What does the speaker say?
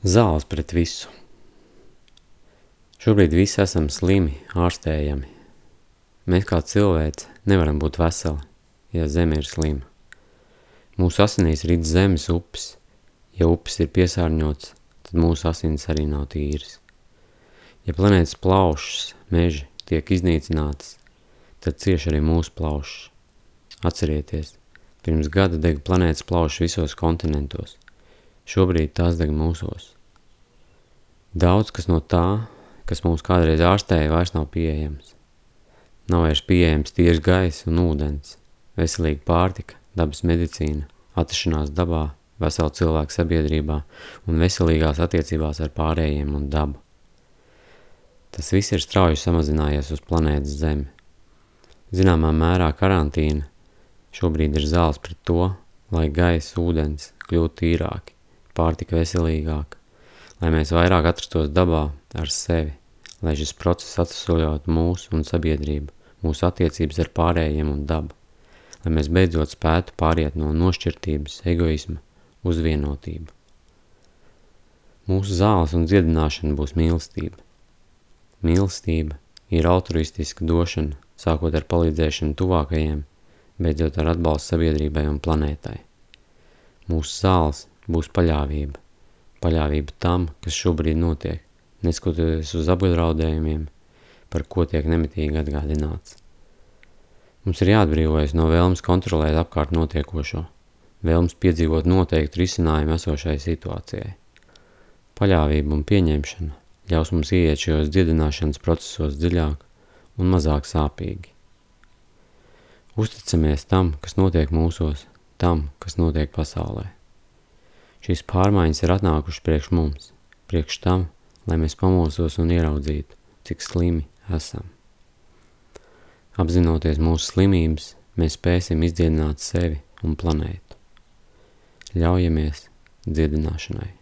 Zāles pret visu. Šobrīd visi esam slimi, ārstējami. Mēs kā cilvēci nevaram būt veseli, ja zeme ir slima. Mūsu asinīs rīt zemes upes. Ja upes ir piesārņots, tad mūsu asins arī nav tīras. Ja planētas plaušas, meži tiek iznīcinātas, tad cieši arī mūsu plaušas. Atcerieties, pirms gada dega planētas plaušas visos kontinentos – Šobrīd tās deg mūsos. Daudz kas no tā, kas mūs kādreiz ārstēja, vairs nav pieejams. Nav vairs pieejams tīrs gaiss un ūdens, veselīga pārtika, dabas medicīna, atrašanās dabā, vesela cilvēka sabiedrībā un veselīgās attiecībās ar pārējiem un dabu. Tas viss ir strauji samazinājies uz planētas Zemi. Zināmā mērā karantīna šobrīd ir zāles pret to, lai gaisa, ūdens kļūtu tīrāki pārtika veselīgāka, lai mēs vairāk atrastos dabā ar sevi, lai šis process atvesaļotu mūsu un sabiedrību, mūsu attiecības ar pārējiem un dabu, lai mēs beidzot spētu pāriet no nošķirtības, egoisma uz vienotību. Mūsu zāles un dziedināšana būs mīlestība. Mīlestība ir altruistiska došana, sākot ar palīdzēšanu tuvākajiem, beidzot ar atbalstu sabiedrībai un planētai. Mūsu zāles būs paļāvība. Paļāvība tam, kas šobrīd notiek, neskatoties uz apdraudējumiem, par ko tiek nemitīgi atgādināts. Mums ir jāatbrīvojas no vēlmes kontrolēt apkārt notiekošo, vēlmes piedzīvot noteiktu risinājumu esošai situācijai. Paļāvība un pieņemšana ļaus mums ieiet šajos dziedināšanas procesos dziļāk un mazāk sāpīgi. Uzticamies tam, kas notiek mūsos, tam, kas notiek pasaulē. Šīs pārmaiņas ir atnākušas priekš mums, priekš tam, lai mēs pamosos un ieraudzītu, cik slimi esam. Apzinoties mūsu slimības, mēs spēsim izdziedināt sevi un planētu. Ļaujamies dziedināšanai.